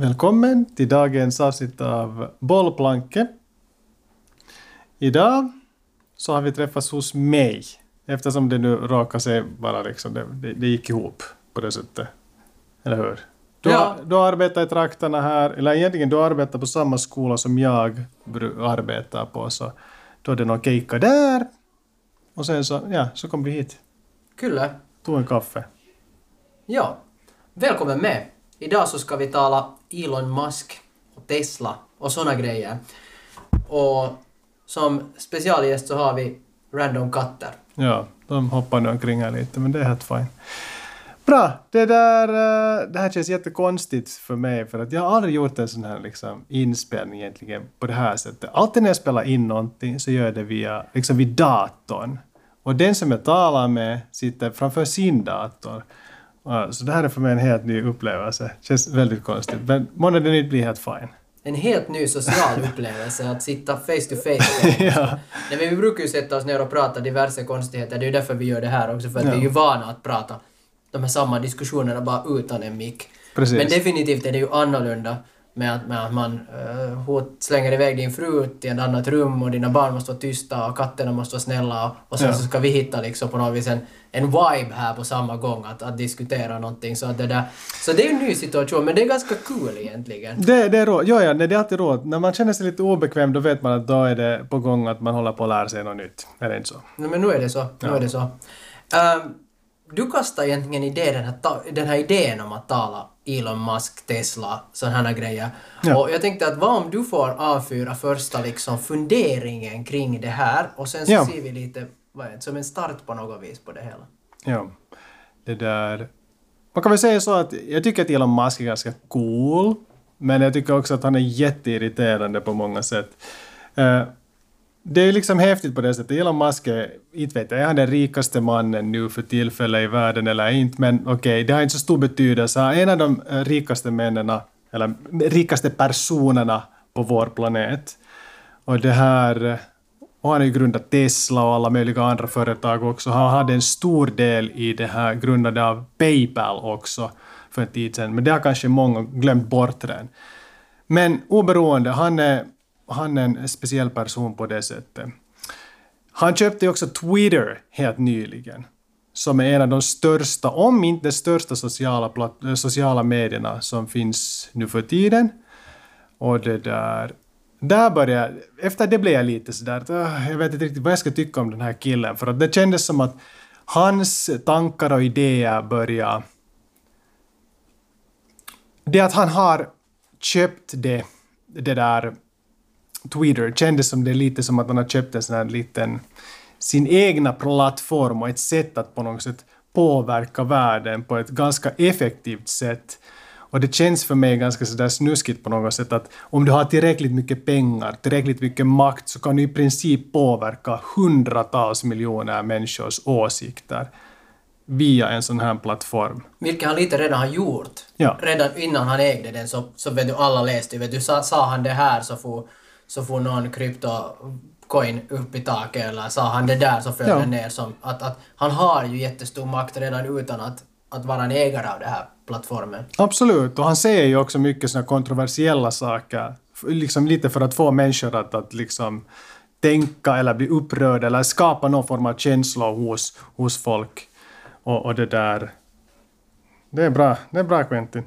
Välkommen till dagens avsnitt av Bollplanke. Idag så har vi träffats hos mig eftersom det nu råkar sig bara liksom, det, det, det gick ihop på det sättet. Eller hur? Du, Ja. du arbetar i trakterna här, eller egentligen du arbetar på samma skola som jag arbetar på, så då är det någon keikka där. Och sen så, ja, så kom vi hit. Kyllä. Tog en kaffe. Ja. Välkommen med. Idag så ska vi tala Elon Musk och Tesla och såna grejer. Och som specialgäst så har vi Random Katter. Ja, de hoppar nu omkring här lite, men det är helt fine. Bra, det där eh, det här känns jättekonstigt för mig för att jag har aldrig gjort en sån här liksom, inspelning egentligen på det här sättet. Alltid när jag spelar in någonting så gör jag det via, liksom vid datorn. Och den som jag talar med sitter framför sin dator. Så det här är för mig en helt ny upplevelse. Känns väldigt konstigt. Men måndag det nytt blir helt fine. En helt ny social upplevelse att sitta face to face. ja. Nej, men vi brukar ju sätta oss ner och prata diverse konstigheter. Det är ju därför vi gör det här också, för att Ja. vi är ju vana att prata de här samma diskussionerna bara utan en mick. Precis. Men definitivt är det ju annorlunda med att, med att man uh, hot slänger iväg din fru till ett annat rum och dina barn måste vara tysta och katterna måste vara snälla och, sen Ja. så ska vi hitta liksom på något vis en, en vibe här på samma gång att, att diskutera någonting. Så, att det där, så det är en ny situation, men det är ganska kul egentligen. Det, det är råd. Jo, ja, nej, det är alltid råd. När man känner sig lite obekväm då vet man att då är det på gång att man håller på att lära sig något nytt. Är det inte så? Nej, men nu är det så. Nu Ja. är det så. Ehm, du kastade egentligen idé, den, här, den här idén om att tala Elon Musk, Tesla, sådana grejer. Ja. Och jag tänkte att vad om du får avfyra första liksom funderingen kring det här och sen så Ja. ser vi lite, vad som en start på något vis på det hela. Ja. Det där... Man kan väl säga så att jag tycker att Elon Musk är ganska cool. Men jag tycker också att han är jätteirriterande på många sätt. Eh, det är liksom häftigt på det sättet. Elon Musk är, inte vet jag, är han den rikaste mannen nu för tillfället i världen eller inte? Men okej, det har inte så stor betydelse. Han är en av de eh, rikaste männen, eller rikaste personerna på vår planet. Och det här... Eh, och han har ju grundat Tesla och alla möjliga andra företag också. Han hade en stor del i det här grundade av Paypal också för en tid sedan. Men det har kanske många glömt bort redan. Men oberoende, han är, han är en speciell person på det sättet. Han köpte ju också Twitter helt nyligen. Som är en av de största, om inte de största sociala, eh, sociala medierna som finns nu för tiden. Och det där... Där började Efter det blev jag lite sådär ah, jag vet inte riktigt vad jag ska tycka om den här killen. För att det kändes som att hans tankar och idéer började... Det att han har köpt det, det där Twitter kändes som det lite som att han har köpt en sån här liten sin egna plattform och ett sätt att på något sätt påverka världen på ett ganska effektivt sätt. Och det känns för mig ganska sådär snuskigt på något sätt att om du har tillräckligt mycket pengar, tillräckligt mycket makt så kan du i princip påverka hundratals miljoner människors åsikter via en sån här plattform. Vilket han lite redan har gjort. Ja. Redan innan han ägde den så, så vet du, alla läste vet du, sa, sa han det här så får, så får någon kryptocoin upp i taket eller sa han det där så föll Ja. den ner som att, att han har ju jättestor makt redan utan att, att vara en ägare av den här plattformen. Absolut, och han säger ju också mycket såna kontroversiella saker. Liksom lite för att få människor att, att liksom tänka eller bli upprörda eller skapa någon form av känsla hos, hos folk. Och, och det där... Det är bra, det är bra Quentin.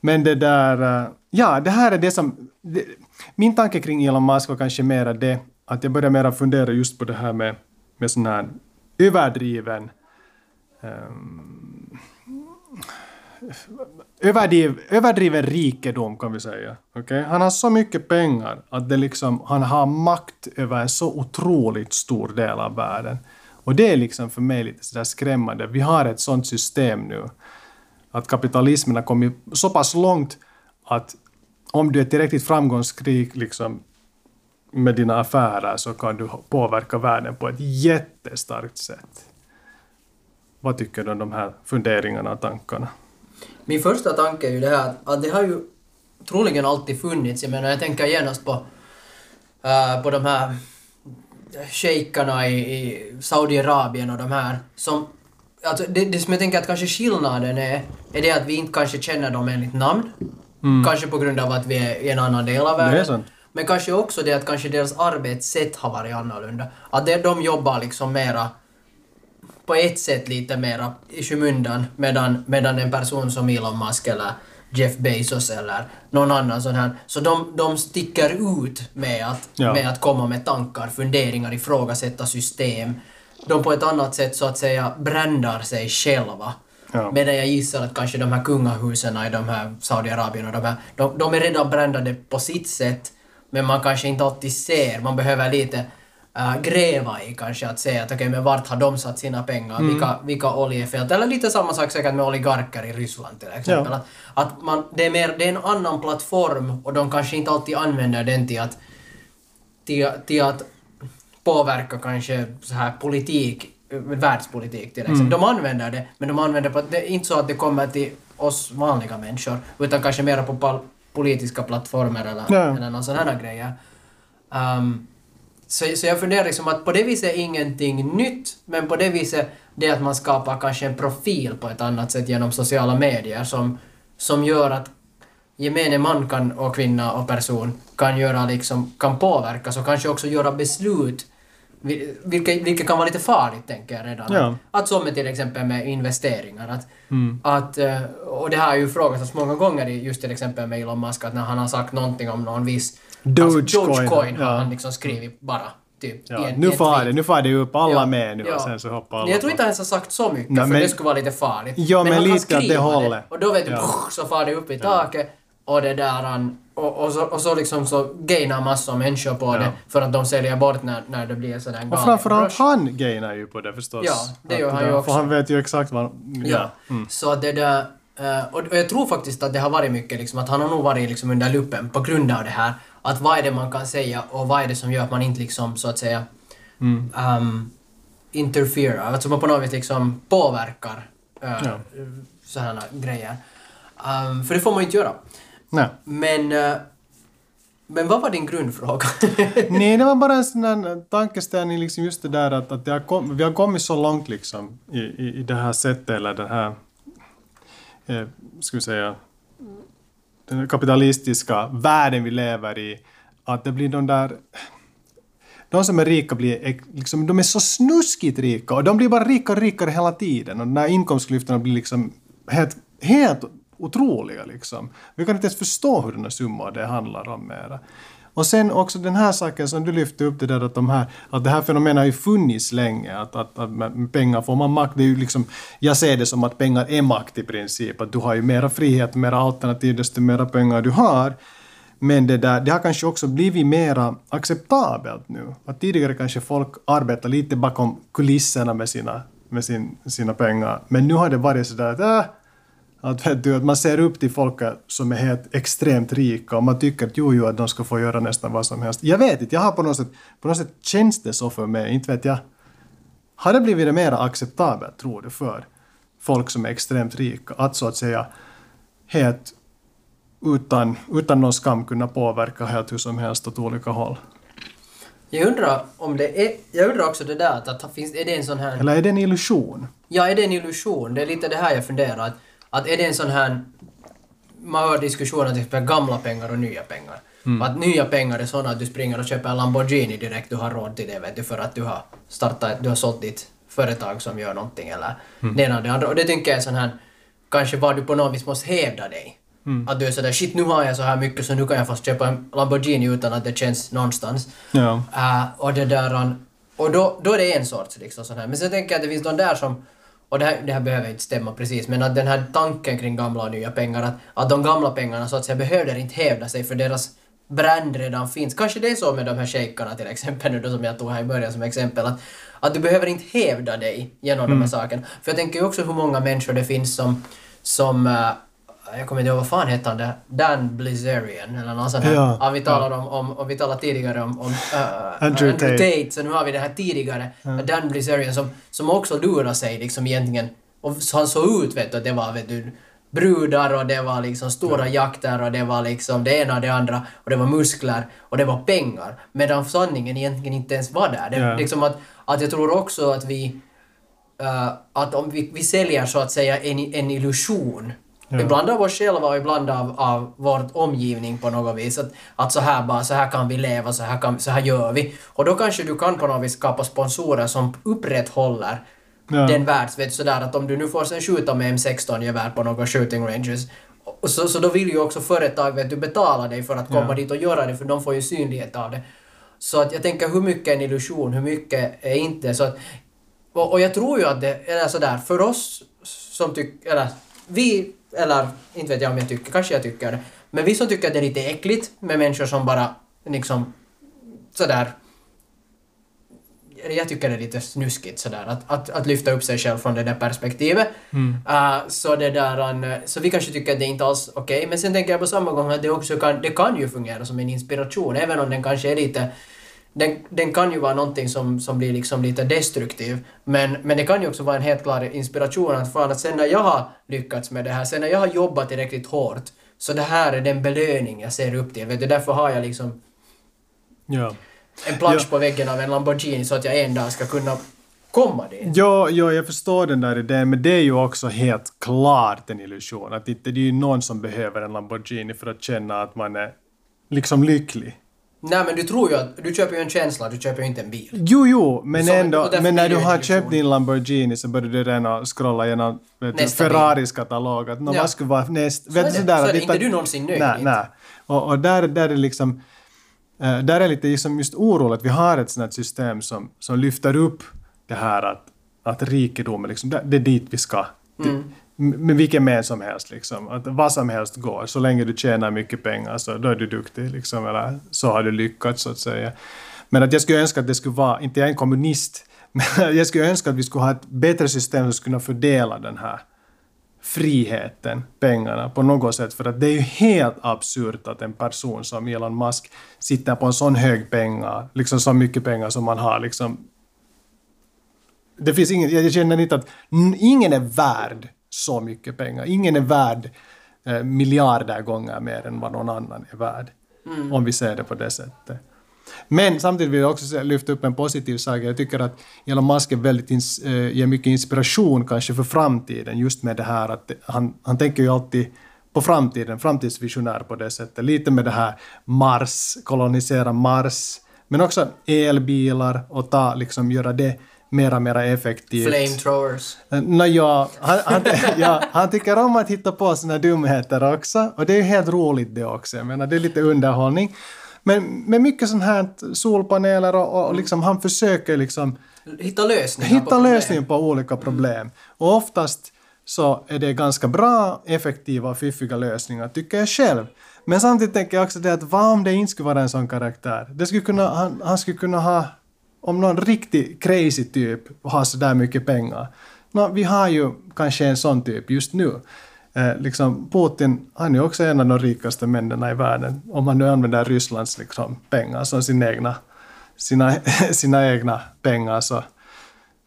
Men det där... eh, Ja, det här är det som... Det, min tanke kring Elon Musk var kanske mera det att jag började mera fundera just på det här med, med sån här överdriven ehm, överdriv, överdriven rikedom kan vi säga. Okay? Han har så mycket pengar att det liksom, han har makt över en så otroligt stor del av världen. Och det är liksom för mig lite sådär skrämmande. Vi har ett sånt system nu. Att kapitalismen har kommit så pass långt att om du är tillräckligt framgångsrik liksom, med dina affärer så kan du påverka världen på ett jättestarkt sätt. Vad tycker du om de här funderingarna och tankarna? Min första tanke är ju det här att, det har ju troligen alltid funnits. Jag menar, jag tänker genast på, äh, på de här shejkarna i, i Saudiarabien och de här som... Alltså det, det som jag tänker att kanske skillnaden är, är det att vi inte kanske känner dem enligt namn. Kanske på grund av att vi är i en annan del av världen. Men kanske också det att kanske deras arbetssätt har varit annorlunda. Att det, de jobbar liksom mera på ett sätt lite mera i skymundan medan, medan en person som Elon Musk eller Jeff Bezos eller någon annan sån här, så de, de sticker ut med att, Ja. med att komma med tankar, funderingar, ifrågasätta system. De på ett annat sätt så att säga brändar sig själva. Ja. Medan jag gissar att kanske de här kungahusen i de här Saudiarabien och de här, de, de är redan brändade på sitt sätt, men man kanske inte alltid ser, man behöver lite äh, gräva i kanske att se att okej, men vart har de satt sina pengar, vilka, vilka oljefält, eller lite samma sak säkert med oligarker i Ryssland till exempel. Ja. Att, att man, det, är mer, det är en annan plattform och de kanske inte alltid använder den till att, till, till att påverka kanske så här politik, världspolitik till exempel. De använder det, men de använder på, det är inte så att det kommer till oss vanliga människor, utan kanske mer på politiska plattformar eller, Ja. eller någon sån här grejer. Um, så, så jag funderar liksom att på det viset är ingenting nytt, men på det viset det att man skapar kanske en profil på ett annat sätt genom sociala medier som, som gör att gemene man kan, och kvinna och person kan göra liksom, kan påverkas och kanske också göra beslut vilket, vilket kan vara lite farligt, tänker jag redan. Ja. Att som med till exempel med investeringar. Att, Mm. att, eh, och det här har ju ifrågasatts många gånger just till exempel med Elon Musk, att när han har sagt någonting om någon viss... Dogecoin, Alltså, Dogecoin har ja. han liksom skrivit bara. Typ, Ja, en, nu far det, nu far det upp alla Ja, med nu och sen så hoppar alla jag tror inte ens har sagt så mycket, Nej, för men- det skulle vara lite farligt. Ja, men han kan lite åt det hållet. Och då vet du, Ja. så far det upp i taket och det där han... Och, och, så, och så liksom så gainar massor av människor på Ja. det för att de säljer bort när, när det blir sådär Och galen framförallt rush. han gainar ju på det förstås. Ja, det gör han ju också. För han vet ju exakt vad... Ja. Så att det där... eh, och och jag tror faktiskt att det har varit mycket liksom, att han har nog varit liksom under luppen på grund av det här. Att vad är det man kan säga och vad är det som gör att man inte liksom så att säga Mm. um, interfere, alltså man på något vis liksom påverkar uh, Ja. sådana grejer. Um, för det får man ju inte göra. Nej. Men, eh, men vad var din grundfråga? Nej, det var bara en sån där tankeställning, liksom just det där att, att det kom, vi har kommit så långt liksom i, i, i det här sättet, eller den här, eh, ska vi säga, den kapitalistiska världen vi lever i, att det blir de där de som är rika blir liksom, de är så snuskigt rika och de blir bara rikare och rikare hela tiden och de där inkomstklyftorna blir liksom helt, helt otroliga liksom. Vi kan inte ens förstå hur den här summor det handlar om mera. Och sen också den här saken som du lyfte upp det där att, de här, att det här fenomenet har ju funnits länge. Att, att, att med pengar får man makt. Det är ju liksom, jag ser det som att pengar är makt i princip. Att du har ju mera frihet, mera alternativ desto mera pengar du har. Men det, där, det har kanske också blivit mera acceptabelt nu. Att tidigare kanske folk arbetade lite bakom kulisserna med sina, med sin, sina pengar. Men nu har det varit sådär att, äh, att, vet du, att man ser upp till folk som är helt extremt rika och man tycker att jo, jo, att de ska få göra nästan vad som helst. Jag vet inte, jag har på något sätt, på något sätt känns det så för mig, inte vet jag. Har det blivit mer acceptabelt, tror du, för folk som är extremt rika att så att säga helt utan, utan någon skam kunna påverka helt hur som helst åt olika håll? jag undrar om det är... Jag undrar också det där att, att finns, är det en sån här... Eller är det en illusion? Ja, är det en illusion? Det är lite det här jag funderar. Att, att är det en sån här... Man hör diskussioner till exempel gamla pengar och nya pengar. Att nya pengar är såna att du springer och köper en Lamborghini direkt, du har råd till det vet du, för att du har startat, du har sålt ditt företag som gör någonting eller det ena och det andra. Och det tänker jag är sån här, kanske var du på något vis måste hävda dig. Att du är sådär shit nu har jag så här mycket så nu kan jag fast köpa en Lamborghini utan att det känns någonstans. Ja. Uh, och det där... Och då, då är det en sorts liksom sån här. Men sen tänker jag att det finns de där som... Och det här, det här behöver inte stämma precis, men att den här tanken kring gamla och nya pengar, att, att de gamla pengarna så att säga behöver inte hävda sig för deras brand redan finns. Kanske det är så med de här shejkarna till exempel nu då som jag tog här i början som exempel, att, att du behöver inte hävda dig genom de här sakerna. För jag tänker ju också hur många människor det finns som, som uh, jag kommer inte ihåg vad fan hette han Dan Blizzarian eller någon sån här. Ja, Ja, vi talade om, om, och vi talade tidigare om, om uh, Andrew Tate. så nu har vi det här tidigare, Dan Blizzarian som, som också lurar sig liksom egentligen, och så han såg ut vet du, att det var vet du, brudar och det var liksom stora jakter och det var liksom det ena och det andra och det var muskler och det var pengar. Medan sanningen egentligen inte ens var där. Det, Ja. liksom att, att jag tror också att vi, eh, att om vi, vi säljer så att säga en, en illusion Ja. Ibland av oss själva och ibland av, av vår omgivning på något vis. Att, att så här bara, så här kan vi leva, så här, kan, så här gör vi. Och då kanske du kan på något vis skapa sponsorer som upprätthåller Ja. den världs... Vet, sådär att om du nu får sen skjuta med M16-gevär på några shooting ranges så, så då vill ju också företag vet du, betala dig för att komma Ja. dit och göra det för de får ju synlighet av det. Så att jag tänker hur mycket är en illusion, hur mycket är inte. Så att, och, och jag tror ju att det är sådär, för oss som tycker, eller vi, eller inte vet jag om jag tycker, kanske jag tycker det, men vi som tycker att det är lite äckligt med människor som bara liksom sådär jag tycker det är lite snuskigt sådär att, att, att lyfta upp sig själv från det där perspektivet. Mm. Uh, så det där, uh, så vi kanske tycker att det är inte alls okej, men sen tänker jag på samma gång att det också kan, det kan ju fungera som en inspiration, även om den kanske är lite den, den kan ju vara någonting som, som blir liksom lite destruktiv, men, men det kan ju också vara en helt klar inspiration att fan att sen när jag har lyckats med det här, sen när jag har jobbat tillräckligt hårt, så det här är den belöning jag ser upp till. Vet du, därför har jag liksom Ja. en plansch Ja. på väggen av en Lamborghini så att jag en dag ska kunna komma dit. Ja, ja, jag förstår den där idén, men det är ju också helt klart en illusion. Att inte, det är ju någon som behöver en Lamborghini för att känna att man är liksom lycklig. Nej men du tror ju att, du köper ju en känsla, du köper ju inte en bil. Jo, jo, men Så- ändå, men när du har köpt din Lamborghini så börjar du redan scrolla igenom. Ferraris katalog. Att nå, Ja. vad skulle vara näst... Så vet det. sådär Så är det. inte- du någonsin nöjd, Nej, nej. Och, och där, där är liksom... eh, där är lite liksom just oroligt att vi har ett sånt system som, som lyfter upp det här att, att rikedom är liksom, det, det är dit vi ska. Mm. Med vilken med som helst liksom. Att vad som helst går. Så länge du tjänar mycket pengar så då är du duktig liksom. Eller så har du lyckats så att säga. Men att jag skulle önska att det skulle vara, inte jag är en kommunist, men jag skulle önska att vi skulle ha ett bättre system som skulle kunna fördela den här friheten, pengarna, på något sätt. För att det är ju helt absurt att en person som Elon Musk sitter på en sån hög pengar, liksom så mycket pengar som man har, liksom det finns ingen, jag känner inte att ingen är värd så mycket pengar. Ingen är värd eh, miljarder gånger mer än vad någon annan är värd. Om vi ser det på det sättet. Men samtidigt vill jag också lyfta upp en positiv sak. Jag tycker att Elon Musk är väldigt ins, eh, ger mycket inspiration kanske för framtiden. Just med det här att han, han tänker ju alltid på framtiden, framtidsvisionär på det sättet. Lite med det här Mars, kolonisera Mars. Men också elbilar och ta, liksom, göra det mera, mera effektivt. Flamethrowers. Nåja, han, han, ja, han tycker om att hitta på såna dumheter också. Och det är ju helt roligt det också. Jag menar, det är lite underhållning. Men med mycket sånt här solpaneler och, och liksom, han försöker liksom Hitta lösningar på hitta problem. lösningar på olika problem. Och oftast så är det ganska bra, effektiva och fiffiga lösningar, tycker jag själv. Men samtidigt tänker jag också det att vad om det inte skulle vara en sån karaktär? Det skulle kunna, han, han skulle kunna ha, om någon riktig crazy typ har sådär mycket pengar. Nå, vi har ju kanske en sån typ just nu. Eh, liksom Putin, han är också en av de rikaste männen i världen. Om man nu använder Rysslands liksom, pengar som sin egna, sina, sina egna pengar så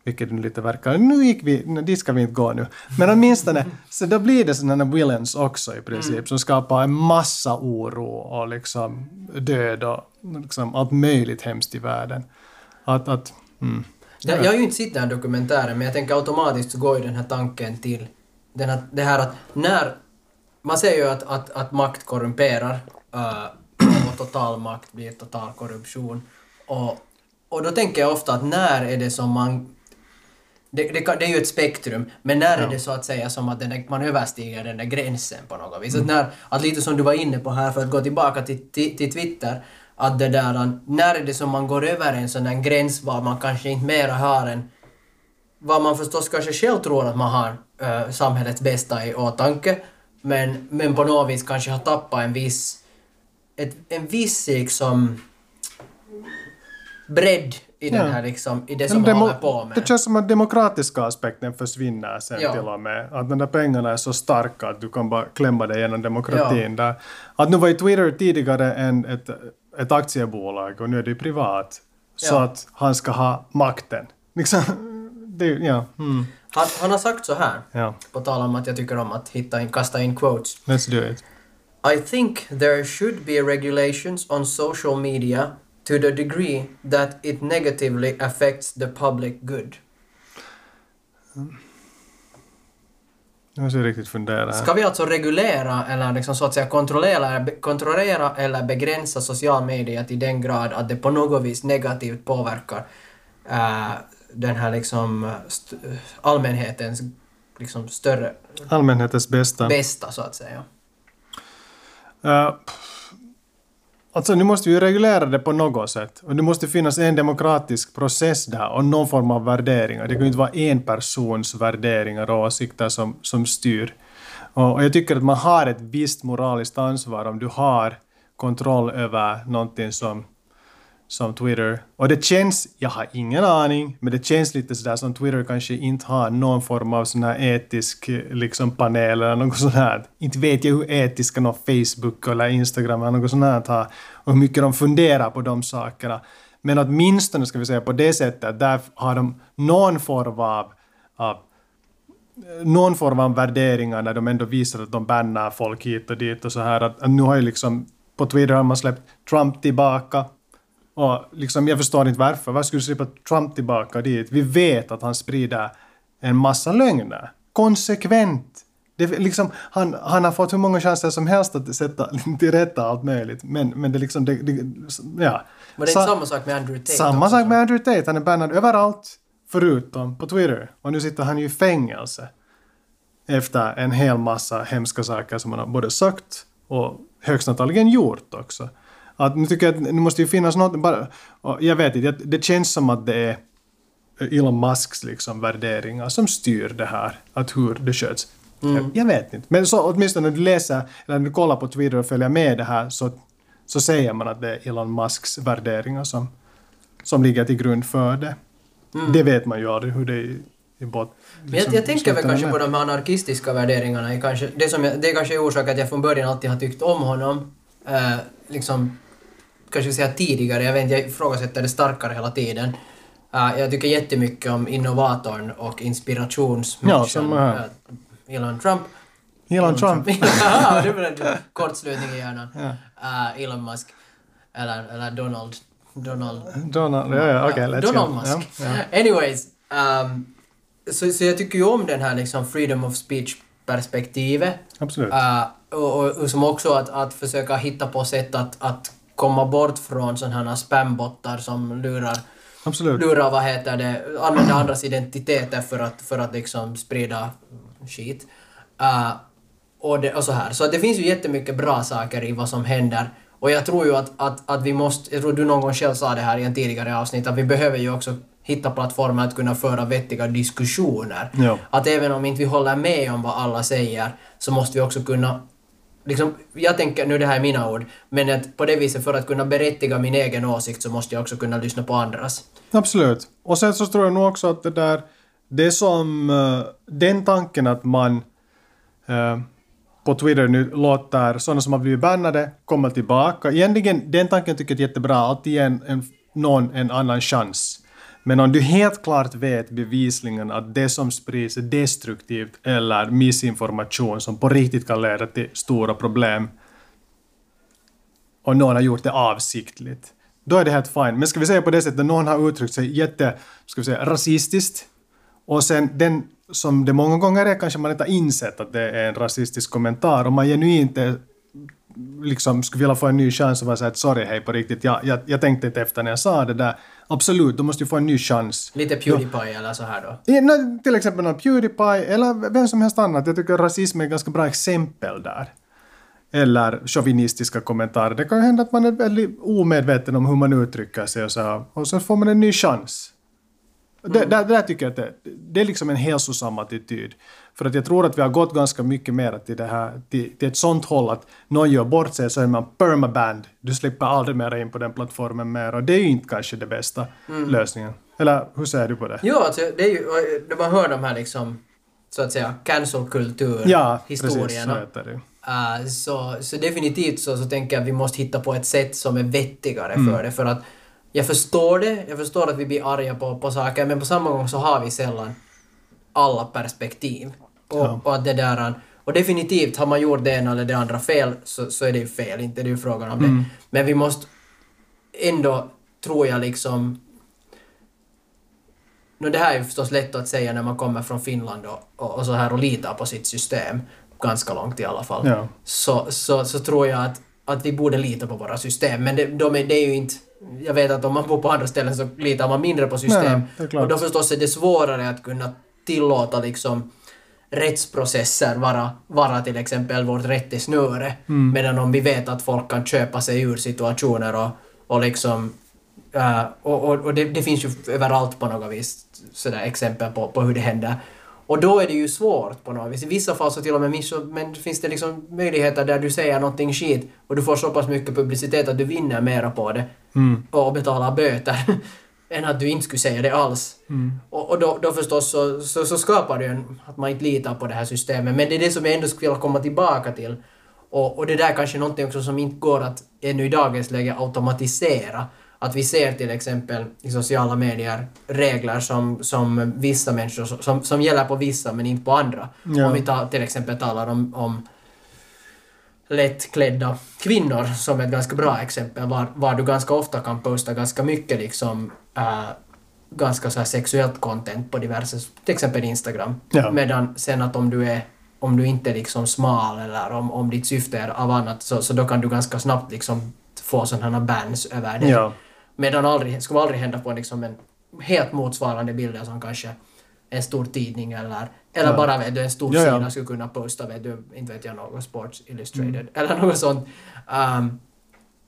vilket det lite verkar. Nu gick vi, nej, dit ska vi inte gå nu. Men åtminstone, så då blir det sådana villains också i princip som skapar en massa oro och liksom död och liksom allt möjligt hemskt i världen. Att, att, mm. Jag, jag har ju inte sett den här dokumentären, men jag tänker automatiskt så går ju den här tanken till den här, det här att när... Man säger ju att, att, att makt korrumperar äh, och total makt blir total korruption. Och, och då tänker jag ofta att när är det som man... Det, det, det är ju ett spektrum, men när är Ja. det så att säga som att där, man överstiger den där gränsen på något vis? Att, när, att lite som du var inne på här, för att gå tillbaka till, till, till Twitter, att det där, när är det som man går över en sån där gräns var man kanske inte mera har en vad man förstås kanske själv tror att man har äh, samhällets bästa i åtanke, men, men på något vis kanske har tappat en viss, ett, en viss liksom bredd i Ja. den här liksom, i det som man håller på med. Det känns som att demokratiska aspekten försvinner sen Ja. till och med. Att de där pengarna är så starka att du kan bara klämma dig genom demokratin där. Att nu var ju Twitter tidigare en, ett, ett aktiebolag och nu är det privat. Så Ja. att han ska ha makten. Liksom, det, ja, mm, Han, han har sagt så här, ja. på tal om att jag tycker om att hitta in, kasta in quotes. Let's do it. I think there should be regulations on social media to the degree that it negatively affects the public good. Jag måste riktigt fundera här. Ska vi alltså reglera eller liksom så att säga kontrollera, kontrollera eller begränsa social media till den grad att det på något vis negativt påverkar äh, den här liksom allmänhetens liksom större Allmänhetens bästa. bästa så att säga? Uh, alltså nu måste vi ju reglera det på något sätt. Och det måste finnas en demokratisk process där och någon form av värderingar. Det kan ju inte vara en persons värderingar och åsikter som, som styr. Och, och jag tycker att man har ett visst moraliskt ansvar om du har kontroll över någonting som, som Twitter. Och det känns, jag har ingen aning, men det känns lite sådär som Twitter kanske inte har någon form av sån här etisk eh, liksom, panel eller något sånt här. Inte vet jag hur etiska någon Facebook eller Instagram eller något sånt här har och hur mycket de funderar på de sakerna. Men åtminstone ska vi säga på det sättet, där har de någon form av, av eh, någon form av värderingar när de ändå visar att de bannar folk hit och dit och så här. Att, att nu har ju liksom på Twitter har man släppt Trump tillbaka. Och liksom, jag förstår inte varför. Varför skulle du släppa Trump tillbaka dit? Vi vet att han sprider en massa lögner. Konsekvent. Det, liksom, han, han har fått hur många chanser som helst att sätta till rätta allt möjligt. Men, men det liksom... Det, det, ja. Men det är Sa- inte samma sak med Andrew Tate samma också, sak med Andrew Tate. Han är bannad överallt förutom på Twitter. Och nu sitter han ju i fängelse. Efter en hel massa hemska saker som han har både sagt och högst antagligen gjort också. Att nu tycker jag att det måste ju finnas något, bara, jag vet inte, det känns som att det är Elon Musks liksom värderingar som styr det här, att hur det sköts. Jag, jag vet inte. Men så åtminstone när du läser, eller när du kollar på Twitter och följer med det här så, så säger man att det är Elon Musks värderingar som, som ligger till grund för det. Det vet man ju aldrig hur det är i, bot. Men jag, jag tänker väl kanske på de här anarkistiska värderingarna. är Kanske, det, som jag, det är kanske orsak att jag från början alltid har tyckt om honom. Eh, liksom, kanske säga tidigare, jag vet inte, jag ifrågasätter det starkare hela tiden. Eh, jag tycker jättemycket om innovatorn och inspirationsmänniskan. Ja, eh, Elon Trump. Elon Trump. ja, det var en kortslutning i hjärnan. Ja. Eh, Elon Musk. Eller, eller Donald. Donald. Donald, ja, ja, okej, let's Donald go. Musk. Ja, ja. Anyways. Um, så, så jag tycker ju om den här liksom freedom of speech-perspektivet. Absolut. Uh, och, och, och som också att, att försöka hitta på sätt att, att komma bort från sådana här spambottar som lurar, Absolut. lurar vad heter det, använder andras identiteter för att, för att liksom sprida skit. Uh, och, det, och så här. Så det finns ju jättemycket bra saker i vad som händer. Och jag tror ju att, att, att vi måste, jag tror du någon gång själv sa det här i en tidigare avsnitt, att vi behöver ju också hitta plattformar att kunna föra vettiga diskussioner. Ja. Att även om inte vi håller med om vad alla säger, så måste vi också kunna Liksom, jag tänker, nu det här är mina ord, men att på det viset för att kunna berättiga min egen åsikt så måste jag också kunna lyssna på andras. Absolut. Och sen så tror jag nog också att det där, det som, eh, den tanken att man eh, på Twitter nu låter sådana som har blivit bannade komma tillbaka. Egentligen, den tanken tycker jag är jättebra, alltid ge en, en, någon en annan chans. Men om du helt klart vet bevisligen att det som sprids är destruktivt eller missinformation som på riktigt kan leda till stora problem och någon har gjort det avsiktligt, då är det helt fine. Men ska vi säga på det sättet att någon har uttryckt sig jätte, ska vi säga, rasistiskt och sen den som det många gånger är kanske man inte har insett att det är en rasistisk kommentar och man genuint är, liksom skulle vilja få en ny chans och vara såhär sorry hej på riktigt, jag, jag, jag tänkte inte efter när jag sa det där. Absolut, då måste du få en ny chans. Lite Pewdiepie eller så här då. I, nå, till exempel någon Pewdiepie eller vem som helst annat. Jag tycker rasism är ett ganska bra exempel där. Eller chauvinistiska kommentarer. Det kan ju hända att man är väldigt omedveten om hur man uttrycker sig och så, och så får man en ny chans. Det, där, där tycker jag att det, det är liksom en hälsosam attityd. För att jag tror att vi har gått ganska mycket mer till, det här, till, till ett sånt håll att någon gör bort sig så är man permaband. Du slipper aldrig mer in på den plattformen mer och det är ju inte kanske det bästa lösningen. Eller hur ser du på det? Jo, alltså, det är ju, när man hör de här liksom, så att säga, cancel-kultur Ja, precis. Så. Uh, så, så definitivt så, så tänker jag att vi måste hitta på ett sätt som är vettigare Mm. för det. För att jag förstår det, jag förstår att vi blir arga på, på saker, men på samma gång så har vi sällan alla perspektiv. Och, Ja. och, att det där, och definitivt, har man gjort det ena eller det andra fel så, så är det ju fel, inte det är ju frågan om Mm. det. Men vi måste ändå, tror jag liksom, no, det här är ju förstås lätt att säga när man kommer från Finland och, och, och så här och litar på sitt system, ganska långt i alla fall, Ja. så, så, så tror jag att, att vi borde lita på våra system. Men det, de är, det är ju inte... Jag vet att om man bor på andra ställen så litar man mindre på system. Nej, och då förstås är det svårare att kunna tillåta liksom rättsprocesser vara, vara till exempel vårt rättesnöre. Mm. Medan om vi vet att folk kan köpa sig ur situationer och, och liksom... eh, och och, och det, det finns ju överallt på något vis sådär exempel på, på hur det händer. Och då är det ju svårt på något vis. I vissa fall så till och med miss, men finns det liksom möjligheter där du säger någonting skit och du får så pass mycket publicitet att du vinner mera på det Mm. och betalar böter än att du inte skulle säga det alls. Mm. Och, och då, då förstås så, så, så skapar det en, att man inte litar på det här systemet. Men det är det som jag ändå skulle vilja komma tillbaka till. Och, och det där kanske är någonting också som inte går att ännu i dagens läge automatisera. Att vi ser till exempel i sociala medier regler som, som vissa människor, som, som gäller på vissa men inte på andra. Ja. Om vi tar, till exempel talar om, om lättklädda kvinnor som ett ganska bra exempel var, var du ganska ofta kan posta ganska mycket liksom äh, ganska så här sexuellt content på diverse, till exempel Instagram. Ja. Medan sen att om du är om du inte är liksom smal eller om, om ditt syfte är av annat så, så då kan du ganska snabbt liksom få sådana bans över det. Ja. Medan aldrig, skulle aldrig hända på liksom en helt motsvarande bilder som kanske en stor tidning eller, eller Ja. bara vet du, en stor Ja, ja. sida skulle kunna posta, vet du, inte vet jag, något Sports Illustrated eller något sånt. Um,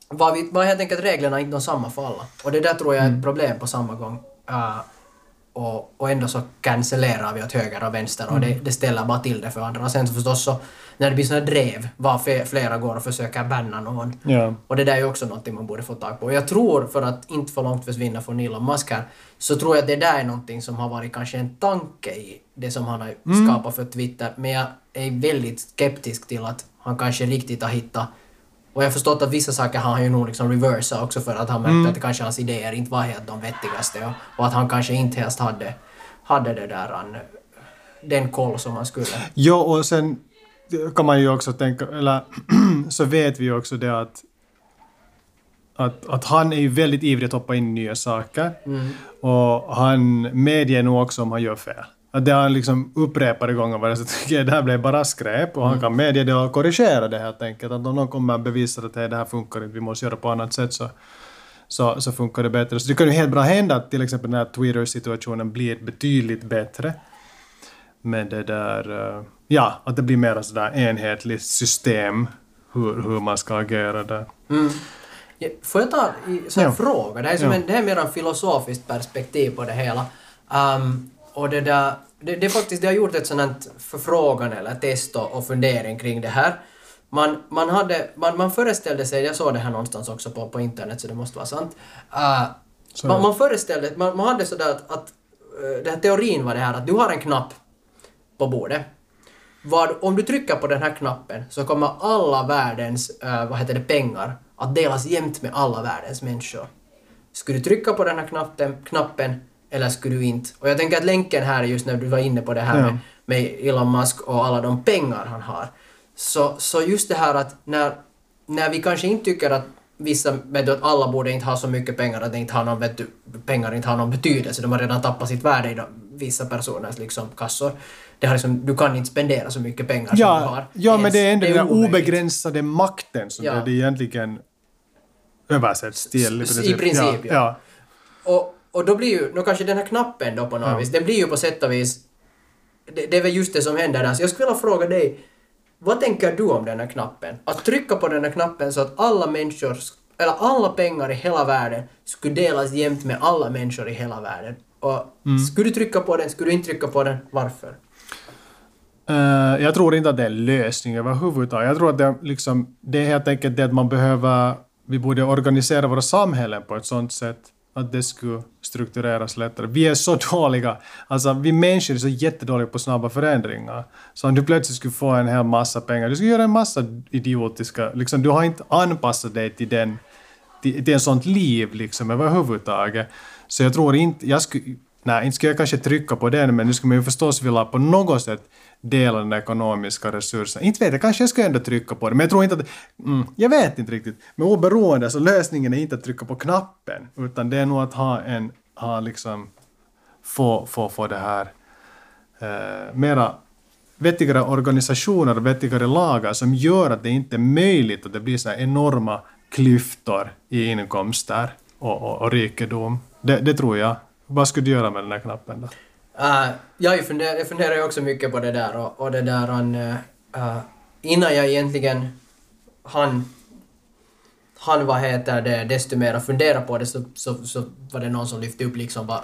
var, vi, var helt enkelt reglerna inte de samma för alla. Och det där tror jag är ett problem på samma gång. Uh, och, och ändå så cancellerar vi åt höger och vänster och det, det ställer bara till det för andra. Och sen så förstås så när det blir såna drev var flera går och försöker banna någon. Ja. Och det där är ju också någonting man borde få tag på. Och jag tror, för att inte för långt försvinna från Elon Musk här, så tror jag att det där är någonting som har varit kanske en tanke i det som han har skapat för Twitter. Men jag är väldigt skeptisk till att han kanske riktigt har hittat och jag har förstått att vissa saker har han ju nog liksom reversat också för att han märkte att kanske hans idéer inte var helt de vettigaste och, och att han kanske inte helst hade, hade det där den koll som han skulle. Ja, och sen kan man ju också tänka, eller så vet vi ju också det att, att, att han är ju väldigt ivrig att hoppa in i nya saker. Och han medger nog också om han gör fel. Att det har han liksom upprepade gånger varit så tycker det här blev bara skräp och han kan medge det och korrigera det helt enkelt. Att om någon kommer och bevisar att "Hej, det här funkar inte, vi måste göra på annat sätt så, så, så funkar det bättre. Så det kan ju helt bra hända att till exempel den här Twitter-situationen blir betydligt bättre med det där, eh, ja, att det blir mer sådär enhetligt system hur, hur man ska agera där. Mm. Ja, Får jag ta här Ja. fråga? Det är, som Ja. en, det är mer en filosofiskt perspektiv på det hela. Um, och det, där, det, det är faktiskt, det har gjort ett sånt här förfrågan eller test och, fundering kring det här. Man, man, hade, man, man föreställde sig, jag såg det här någonstans också på, på internet så det måste vara sant. Uh, man, man föreställde, man, man hade sådär att, att uh, den här teorin var det här att du har en knapp på bordet. Vad, om du trycker på den här knappen så kommer alla världens eh, vad heter det, pengar att delas jämnt med alla världens människor. Skulle du trycka på den här knappen, knappen eller skulle du inte? Och jag tänker att länken här är just när du var inne på det här Ja. med, med Elon Musk och alla de pengar han har. Så, så just det här att när, när vi kanske inte tycker att vissa, vet du, att alla borde inte ha så mycket pengar att det inte har någon, vet du, pengar inte har någon betydelse. De har redan tappat sitt värde i de, vissa personers liksom, kassor. Det har liksom, du kan inte spendera så mycket pengar som du Ja, har. ja men Ens. det är ändå den där omöjligt. obegränsade makten som Ja. det egentligen översätts till. I princip, ja. ja. Och, och då blir ju, nu kanske den här knappen då på något Ja. vis, den blir ju på sätt och vis, det, det är väl just det som händer där. Så jag skulle vilja fråga dig, vad tänker du om den här knappen? Att trycka på den här knappen så att alla människor, eller alla pengar i hela världen skulle delas jämnt med alla människor i hela världen. Och Mm. skulle du trycka på den, skulle du inte trycka på den, varför? Uh, jag tror inte att det är en lösning överhuvudtaget. Jag tror att det, är liksom, det är helt enkelt det att man behöver... Vi borde organisera våra samhällen på ett sånt sätt att det skulle struktureras lättare. Vi är så dåliga. Alltså, vi människor är så jättedåliga på snabba förändringar. Så om du plötsligt skulle få en hel massa pengar, du skulle göra en massa idiotiska... Liksom, du har inte anpassat dig till den till, till en sånt liv liksom överhuvudtaget. Så jag tror inte, jag skulle, nej inte skulle jag kanske trycka på den men nu skulle man ju förstås vilja på något sätt dela den ekonomiska resursen. Inte vet jag, kanske jag skulle ändå trycka på det men jag tror inte att, mm, jag vet inte riktigt. Men oberoende så lösningen är inte att trycka på knappen utan det är nog att ha en, ha liksom få, få, få det här eh, mera vettigare organisationer och vettigare lagar som gör att det inte är möjligt att det blir så här enorma klyftor i inkomster och, och, och rikedom. Det, det tror jag. Vad skulle du göra med den här knappen då? Uh, jag, funderar, jag funderar ju också mycket på det där och, och det där han, uh, innan jag egentligen han han vad heter det, desto mer fundera på det så, så, så var det någon som lyfte upp liksom vad,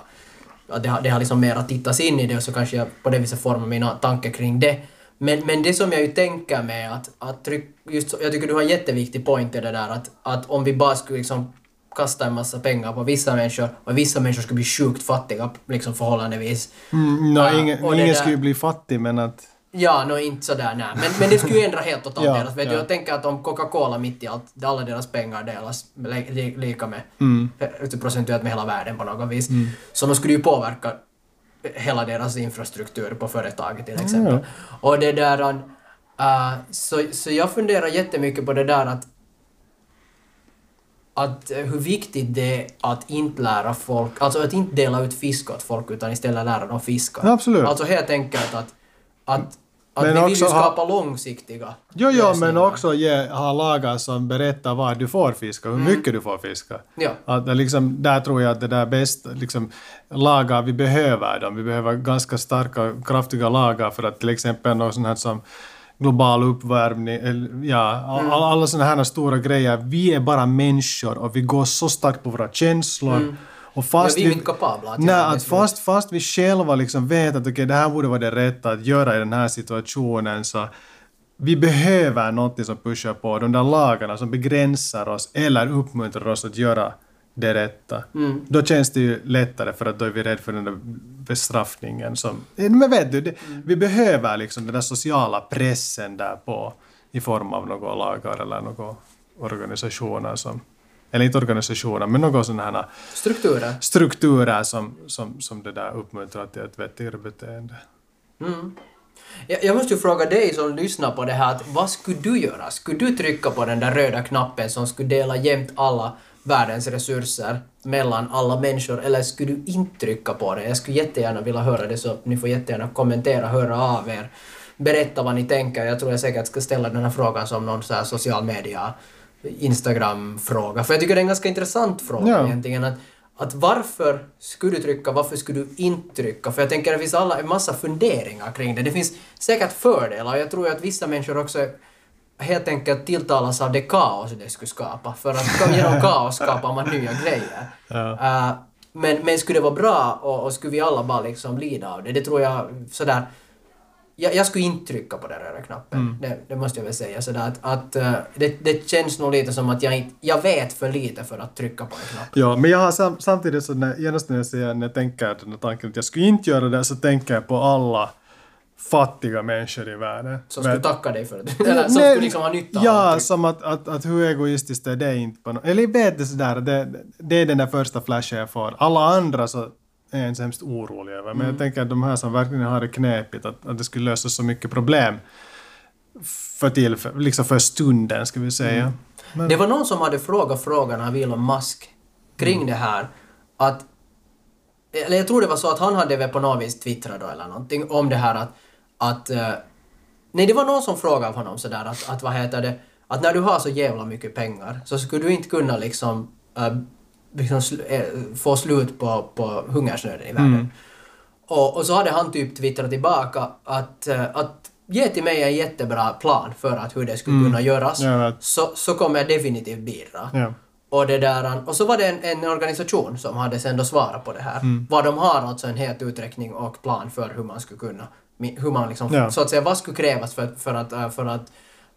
att det har, det har liksom mer att tittas in i det och så kanske jag på det viset formar mina tankar kring det. Men, men det som jag ju tänker med att, att tryck, just, jag tycker du har en jätteviktig point i det där att, att om vi bara skulle liksom kasta en massa pengar på vissa människor och vissa människor skulle bli sjukt fattiga liksom förhållandevis. Mm, no, Uh, ingen där- skulle ju bli fattig men att... Ja, no, inte sådär nej. Men, men det skulle ju ändra helt totalt Ja, deras. Vet ja. jag tänker att om Coca-Cola mitt i allt, alla deras pengar delas li, li, lika med, Mm. procentuellt med hela världen på något vis, så de skulle ju påverka hela deras infrastruktur på företaget till exempel. Ja. Och det där... Uh, så, så jag funderar jättemycket på det där att att eh, hur viktigt det är att inte lära folk, alltså att inte dela ut fisk åt folk utan istället lära dem fiska. Ja, absolut. Alltså helt enkelt att, att, att Men vi vill ju ha- skapa långsiktiga Jo, jo, men också ge, ha lagar som berättar vad du får fiska, hur mycket du får fiska. Ja. Att liksom, där tror jag att det där bäst, liksom, lagar, vi behöver dem. Vi behöver ganska starka, kraftiga lagar för att till exempel något sånt här som global uppvärmning, eller, ja, all, alla sådana här stora grejer. Vi är bara människor och vi går så starkt på våra känslor. Och fast Ja, vi är inte kapabla att nej, göra att fast, fast vi själva liksom vet att okej, det här borde vara det rätta att göra i den här situationen så vi behöver något som pushar på de där lagarna som begränsar oss eller uppmuntrar oss att göra det rätta. Mm. Då känns det ju lättare för att då är vi rädda för den där bestraffningen som... Eh, Men vet du, det, vi behöver liksom den där sociala pressen där på i form av några lagar eller några organisationer som... Eller inte organisationer, men några sådana här Strukturer. strukturer som, som, som det där uppmuntrar till ett vettigare beteende. Mm. Jag, jag måste ju fråga dig som lyssnar på det här, att vad skulle du göra? Skulle du trycka på den där röda knappen som skulle dela jämnt alla världens resurser mellan alla människor, eller skulle du inte trycka på det? Jag skulle jättegärna vilja höra det, så ni får jättegärna kommentera, höra av er, berätta vad ni tänker. Jag tror jag säkert ska ställa den här frågan som någon så här social media Instagram-fråga, för jag tycker det är en ganska intressant fråga Ja. egentligen. Att, att varför skulle du trycka, varför skulle du inte trycka? För jag tänker det finns alla, en massa funderingar kring det. Det finns säkert fördelar och jag tror att vissa människor också helt enkelt tilltalas av det kaos det skulle skapa. För att genom kaos skapar man nya grejer. Ja. Uh, men, men skulle det vara bra och, och skulle vi alla bara liksom lida av det? Det tror jag sådär... Jag, jag skulle inte trycka på den röda knappen. Det, det måste jag väl säga. Sådär att, att uh, det, det känns nog lite som att jag inte... Jag vet för lite för att trycka på en knapp. Ja, men jag har sam, samtidigt så när, genast när jag, säger, när jag tänker den här tanken att jag skulle inte göra det så tänker jag på alla fattiga människor i världen. Som Men- skulle tacka dig för det. Eller som Nej, skulle liksom ha nytta av Ja, som att, att, att hur egoistiskt är det inte på något... Eller jag vet det sådär, det, det är den där första flashen jag får. Alla andra så är jag inte så hemskt orolig över. Men jag tänker att de här som verkligen har det knepigt, att, att det skulle lösa så mycket problem för, tillfä- liksom för stunden, ska vi säga. Men, Det var någon som hade frågat frågan av Elon Musk kring Mm. det här att... Eller jag tror det var så att han hade väl på något vis twittrat då eller någonting om det här att... att eh, nej, det var någon som frågade honom sådär att, att vad heter det... Att när du har så jävla mycket pengar så skulle du inte kunna liksom... eh, liksom sl- eh, få slut på, på hungersnöden i världen. Mm. Och, och så hade han typ twittrat tillbaka att, eh, att ge till mig en jättebra plan för att hur det skulle kunna göras vet. så, så kommer jag definitivt bidra. Ja. Och, det där, och så var det en, en organisation som hade sen då svarat på det här. Mm. Vad de har alltså en helt uträkning och plan för hur man skulle kunna, hur man liksom, Ja. så att säga, vad skulle krävas för, för att, äh, för att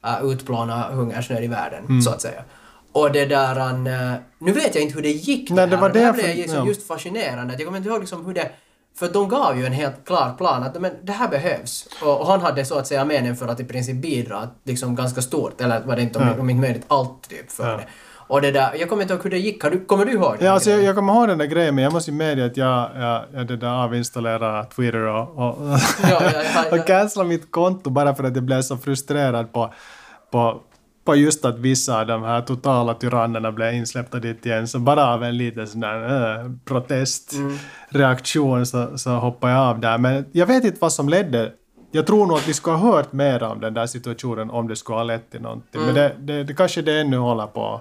äh, utplåna hungersnöd i världen, Mm. så att säga. Och det där, an, äh, nu vet jag inte hur det gick Nej, det här. var det här det blev liksom ja. just fascinerande. Jag kommer inte ihåg liksom hur det för de gav ju en helt klar plan att men, det här behövs. Och, och han hade så att säga meningen för att i princip bidra liksom ganska stort, eller var det inte om, Ja. om inte möjligt allt typ för Ja. det. Och det där, jag kommer inte ihåg hur det gick. Du, kommer du ihåg det? Ja, alltså jag, jag kommer ihåg den där grejen, men jag måste ju medge att jag, jag, jag det där avinstallerade Twitter och, och, ja, och cancellade mitt konto bara för att jag blev så frustrerad på, på på just att vissa av de här totala tyrannerna blev insläppta dit igen, så bara av en liten sån där äh, protestreaktion så, så hoppade jag av där. Men jag vet inte vad som ledde. Jag tror nog att vi skulle ha hört mer om den där situationen om det skulle ha lett till någonting. Men det, det, det kanske det ännu håller på.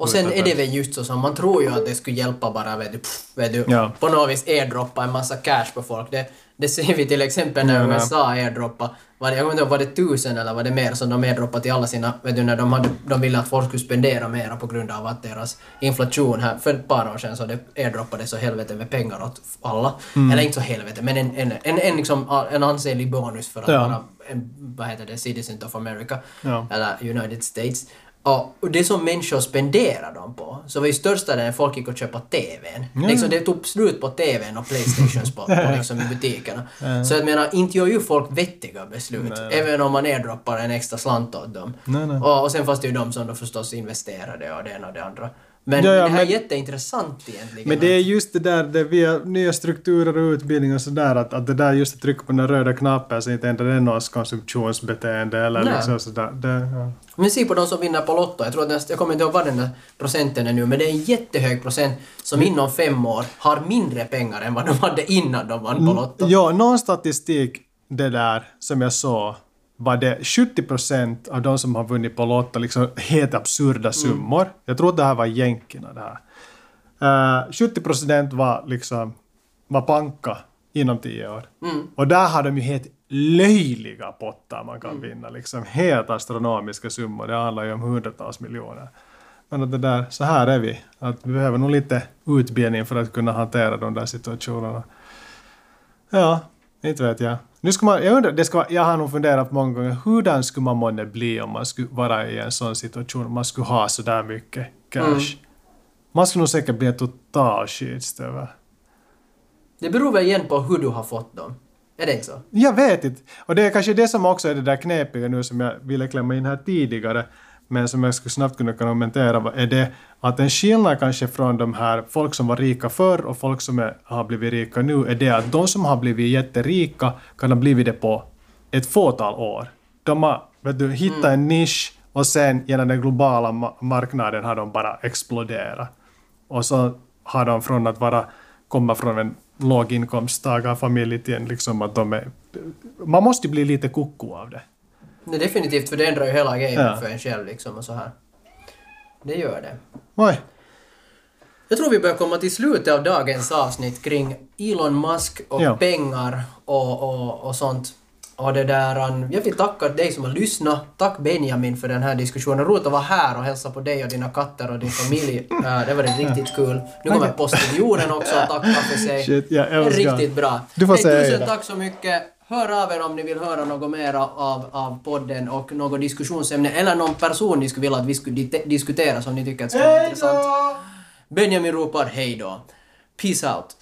Och sen är det väl just så som man tror ju att det skulle hjälpa bara vet du, pff, vet du Ja. på något vis airdroppa en massa cash på folk. Det, det ser vi till exempel när ja. USA airdroppa. Var det, jag kommer inte ihåg, var det tusen eller var det mer som de airdroppade till alla sina, vet du när de, hade, de ville att folk skulle spendera mera på grund av att deras inflation här, för ett par år sedan så det airdroppade så helvete med pengar åt alla. Mm. Eller inte så helvete, men en, en, en, en, liksom, en ansenlig bonus för att Ja. vara en, vad heter det, citizen of America. Ja. Eller United States. Och och det som människor spenderar dem på, så var ju största delen folk gick och köpa TVn. Liksom det tog slut på TVn och Playstations på, på liksom i butikerna. Så jag menar, inte gör ju folk vettiga beslut. Även om man airdroppar en extra slant åt dem. Nej, nej. Och, och sen fanns det ju de som då förstås investerade och det ena och det andra. Men Ja, ja, det här men- är jätteintressant egentligen. Men det är just det där, det via nya strukturer och utbildning och sådär, att, att det där just att trycka på den röda knappen så inte ändrar det någons konsumtionsbeteende eller Nej. liksom sådär. Det, ja. Men se på de som vinner på Lotto. Jag tror att jag kommer inte ihåg vad den där procenten är nu, men det är en jättehög procent som Mm. inom fem år har mindre pengar än vad de hade innan de vann Mm. på Lotto. Ja, någon statistik det där som jag såg var det 70% av de som har vunnit på Lotto liksom helt absurda summor. Jag tror det här var jänkerna det här. Uh, 70% var liksom var panka inom 10 år. Och där har de ju helt löjliga pottar man kan vinna. Liksom helt astronomiska summor. Det handlar ju om hundratals miljoner. Men att det där, så här är vi. Att vi behöver nog lite utbildning för att kunna hantera de där situationerna. Ja, inte vet jag. Nu ska man, jag undrar, det ska, vara- jag har nog funderat många gånger, hurdan skulle man månne bli om man skulle vara i en sån situation, om man skulle ha så där mycket cash? Man skulle nog säkert bli en total skitstövel. Det beror väl igen på hur du har fått dem. Är det inte så? Jag vet inte. Och det är kanske det som också är det där knepiga nu som jag ville klämma in här tidigare, men som jag skulle snabbt kunna kommentera, är det att en skillnad kanske från de här folk som var rika förr och folk som är, har blivit rika nu, är det att de som har blivit jätterika kan ha blivit det på ett fåtal år. De har vet du, hittat en nisch och sen genom den globala ma- marknaden har de bara exploderat. Och så har de från att vara, komma från en låginkomsttagarfamilj till en liksom att de är... Man måste ju bli lite koko av det. Nej, definitivt, för det ändrar ju hela gamet Ja. för en själv liksom och så här. Det gör det. Oj. Jag tror vi börjar komma till slutet av dagens avsnitt kring Elon Musk och Ja. pengar och, och, och sånt. Och det där, jag vill tacka dig som har lyssnat. Tack Benjamin för den här diskussionen. Roligt att vara här och hälsa på dig och dina katter och din familj. Det var riktigt kul. Nu kommer postiljonen också och tacka för sig. Shit, älskar. riktigt bra. Du får säga tusen tack så mycket. Hör av er om ni vill höra något mer av, av podden och något diskussionsämne eller någon person ni skulle vilja att vi skulle di- diskutera som ni tycker att skulle vara intressant. Benjamin ropar hej då. Peace out.